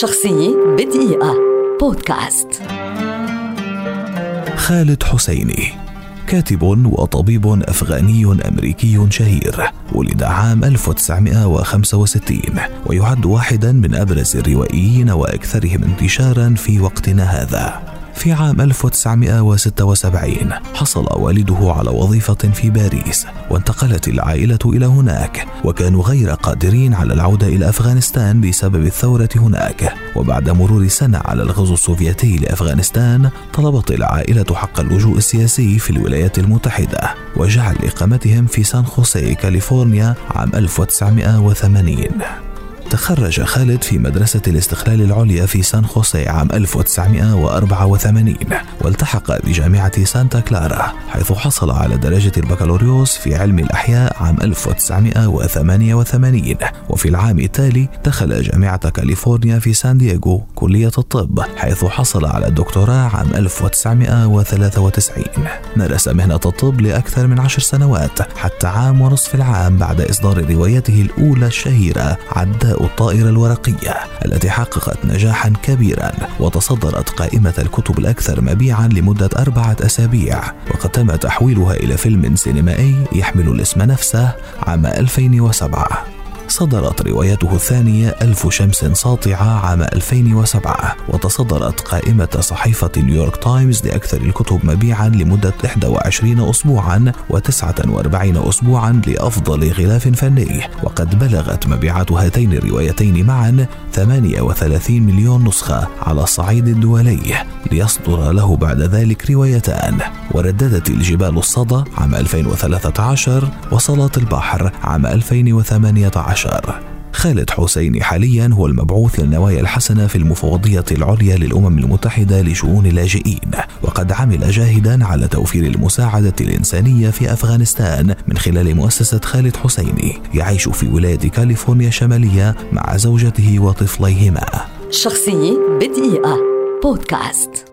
شخصية بدقيقة. بودكاست. خالد حسيني كاتب وطبيب أفغاني أمريكي شهير ولد عام 1965 ويعد واحدا من أبرز الروائيين وأكثرهم انتشارا في وقتنا هذا. في عام 1976 حصل والده على وظيفة في باريس وانتقلت العائلة إلى هناك وكانوا غير قادرين على العودة إلى أفغانستان بسبب الثورة هناك. وبعد مرور سنة على الغزو السوفيتي لأفغانستان طلبت العائلة حق اللجوء السياسي في الولايات المتحدة وجعل إقامتهم في سان خوسيه كاليفورنيا عام 1980 تخرج خالد في مدرسة الاستقلال العليا في سان خوسيه عام 1984 والتحق بجامعة سانتا كلارا حيث حصل على درجة البكالوريوس في علم الأحياء عام 1988 وفي العام التالي دخل جامعة كاليفورنيا في سان دييغو كلية الطب حيث حصل على الدكتوراه عام 1993 مارس مهنة الطب لأكثر من عشر سنوات حتى عام ونصف العام بعد إصدار روايته الأولى الشهيرة عداء الطائرة الورقية التي حققت نجاحا كبيرا وتصدرت قائمة الكتب الأكثر مبيعا لمدة أربعة أسابيع وقد تم تحويلها إلى فيلم سينمائي يحمل الاسم نفسه عام 2007 صدرت روايته الثانية ألف شمس ساطعة عام 2007 وتصدرت قائمة صحيفة نيويورك تايمز لأكثر الكتب مبيعا لمدة 21 أسبوعا و49 أسبوعا لأفضل غلاف فني وقد بلغت مبيعات هاتين الروايتين معا 38 مليون نسخة على الصعيد الدولي ليصدر له بعد ذلك روايتان. ورددت الجبال الصدى عام 2013 وصلات البحر عام 2018 خالد حسيني حاليا هو المبعوث للنوايا الحسنة في المفوضية العليا للأمم المتحدة لشؤون اللاجئين وقد عمل جاهدا على توفير المساعدة الإنسانية في أفغانستان من خلال مؤسسة خالد حسيني يعيش في ولاية كاليفورنيا الشمالية مع زوجته وطفليهما. شخصية بدقيقة. بودكاست.